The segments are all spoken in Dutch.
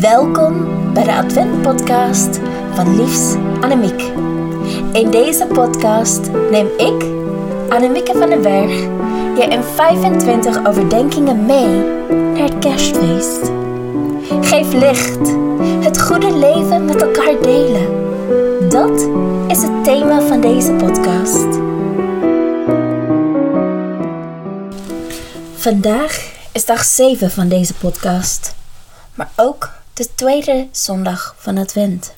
Welkom bij de Advent-podcast van Liefs Annemiek. In deze podcast neem ik, Annemieke van den Berg, je in 25 overdenkingen mee naar het kerstfeest. Geef licht, het goede leven met elkaar delen. Dat is het thema van deze podcast. Vandaag is dag 7 van deze podcast, maar ook de tweede zondag van Advent.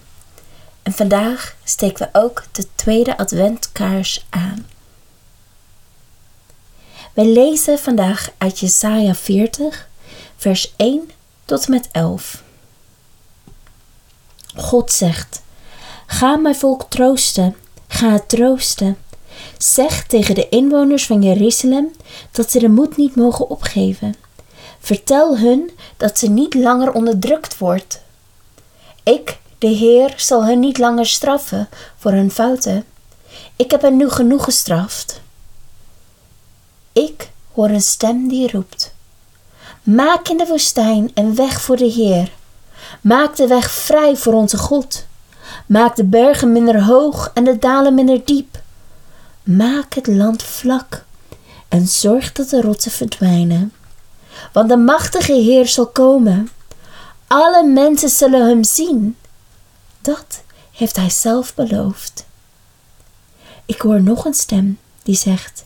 En vandaag steken we ook de tweede Adventkaars aan. Wij lezen vandaag uit Jesaja 40, vers 1 tot en met 11. God zegt: Ga mijn volk troosten, ga het troosten. Zeg tegen de inwoners van Jeruzalem dat ze de moed niet mogen opgeven. Vertel hun dat ze niet langer onderdrukt wordt. Ik, de Heer, zal hen niet langer straffen voor hun fouten. Ik heb hen nu genoeg gestraft. Ik hoor een stem die roept: Maak in de woestijn een weg voor de Heer. Maak de weg vrij voor onze God. Maak de bergen minder hoog en de dalen minder diep. Maak het land vlak en zorg dat de rotsen verdwijnen. Want de machtige Heer zal komen. Alle mensen zullen hem zien. Dat heeft hij zelf beloofd. Ik hoor nog een stem die zegt: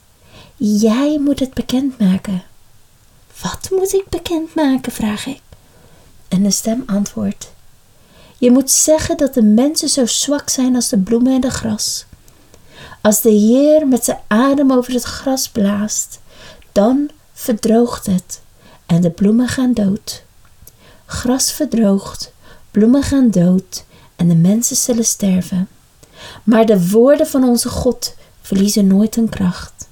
Jij moet het bekendmaken. Wat moet ik bekendmaken? vraag ik. En de stem antwoordt: Je moet zeggen dat de mensen zo zwak zijn als de bloemen en de gras. Als de Heer met zijn adem over het gras blaast, dan verdroogt het en de bloemen gaan dood. Gras verdroogt, bloemen gaan dood en de mensen zullen sterven. Maar de woorden van onze God verliezen nooit hun kracht.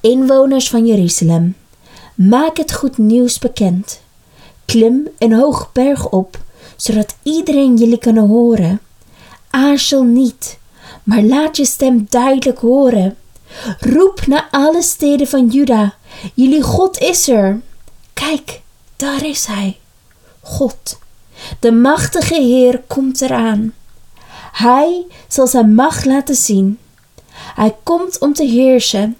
Inwoners van Jeruzalem, maak het goed nieuws bekend. Klim een hoge berg op, zodat iedereen jullie kan horen. Aarzel niet, maar laat je stem duidelijk horen. Roep naar alle steden van Juda, jullie God is er. Kijk, daar is hij. God, de machtige Heer komt eraan. Hij zal zijn macht laten zien. Hij komt om te heersen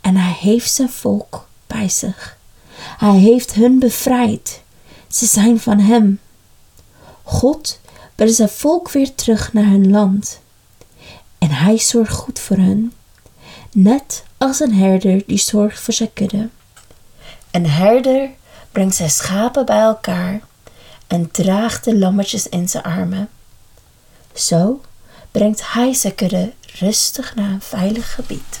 en hij heeft zijn volk bij zich. Hij heeft hun bevrijd. Ze zijn van hem. God brengt zijn volk weer terug naar hun land. En hij zorgt goed voor hen, net als een herder die zorgt voor zijn kudde. Een herder brengt zijn schapen bij elkaar en draagt de lammetjes in zijn armen. Zo brengt hij zijn kudde rustig naar een veilig gebied.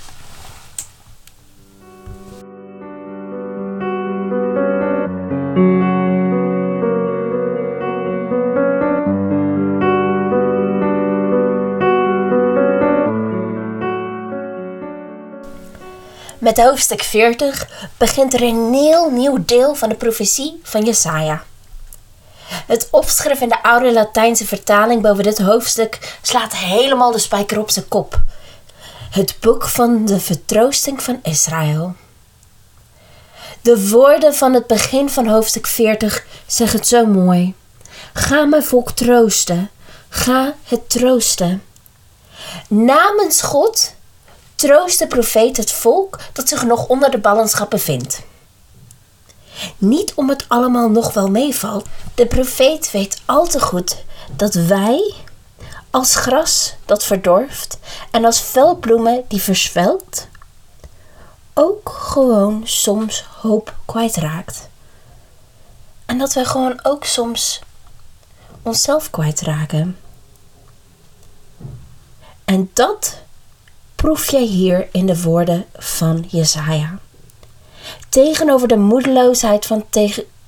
Met hoofdstuk 40 begint er een heel nieuw deel van de profetie van Jesaja. Het opschrift in de oude Latijnse vertaling boven dit hoofdstuk slaat helemaal de spijker op zijn kop. Het boek van de vertroosting van Israël. De woorden van het begin van hoofdstuk 40 zeggen het zo mooi. Ga mijn volk troosten. Ga het troosten. Namens God troost de profeet het volk dat zich nog onder de ballingschap bevindt. Niet om het allemaal nog wel meevalt. De profeet weet al te goed dat wij, als gras dat verdorft en als veldbloemen die verzwelt, ook gewoon soms hoop kwijtraakt. En dat wij gewoon ook soms onszelf kwijtraken. En dat proef jij hier in de woorden van Jesaja. Tegenover de moedeloosheid van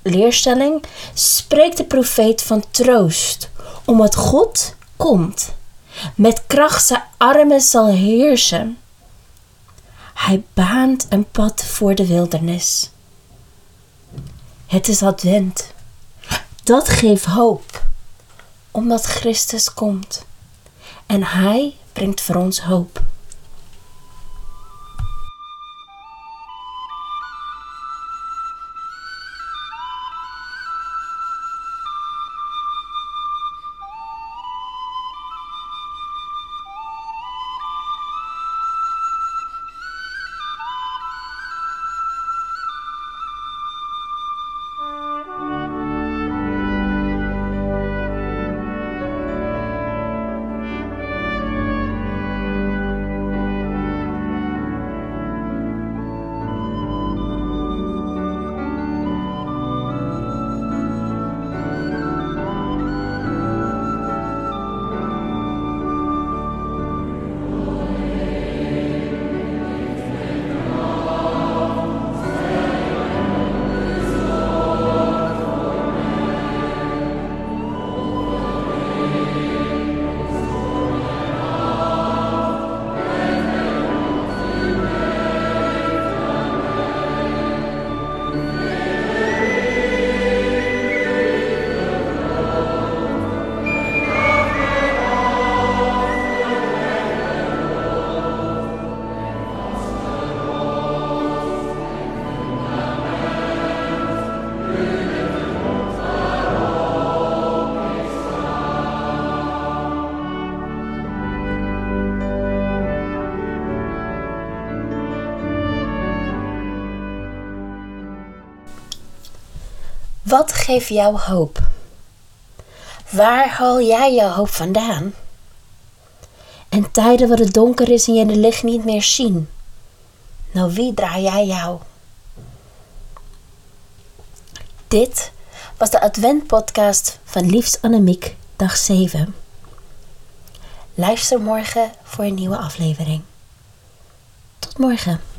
leerstelling spreekt de profeet van troost, omdat God komt. Met kracht zijn armen zal heersen. Hij baant een pad voor de wildernis. Het is advent. Dat geeft hoop, omdat Christus komt. En Hij brengt voor ons hoop. Wat geeft jou hoop? Waar haal jij jouw hoop vandaan? En tijden waar het donker is en je de licht niet meer zien. Nou, wie draai jij jou? Dit was de Advent-podcast van Liefst Annemiek, dag 7. Luister morgen voor een nieuwe aflevering. Tot morgen.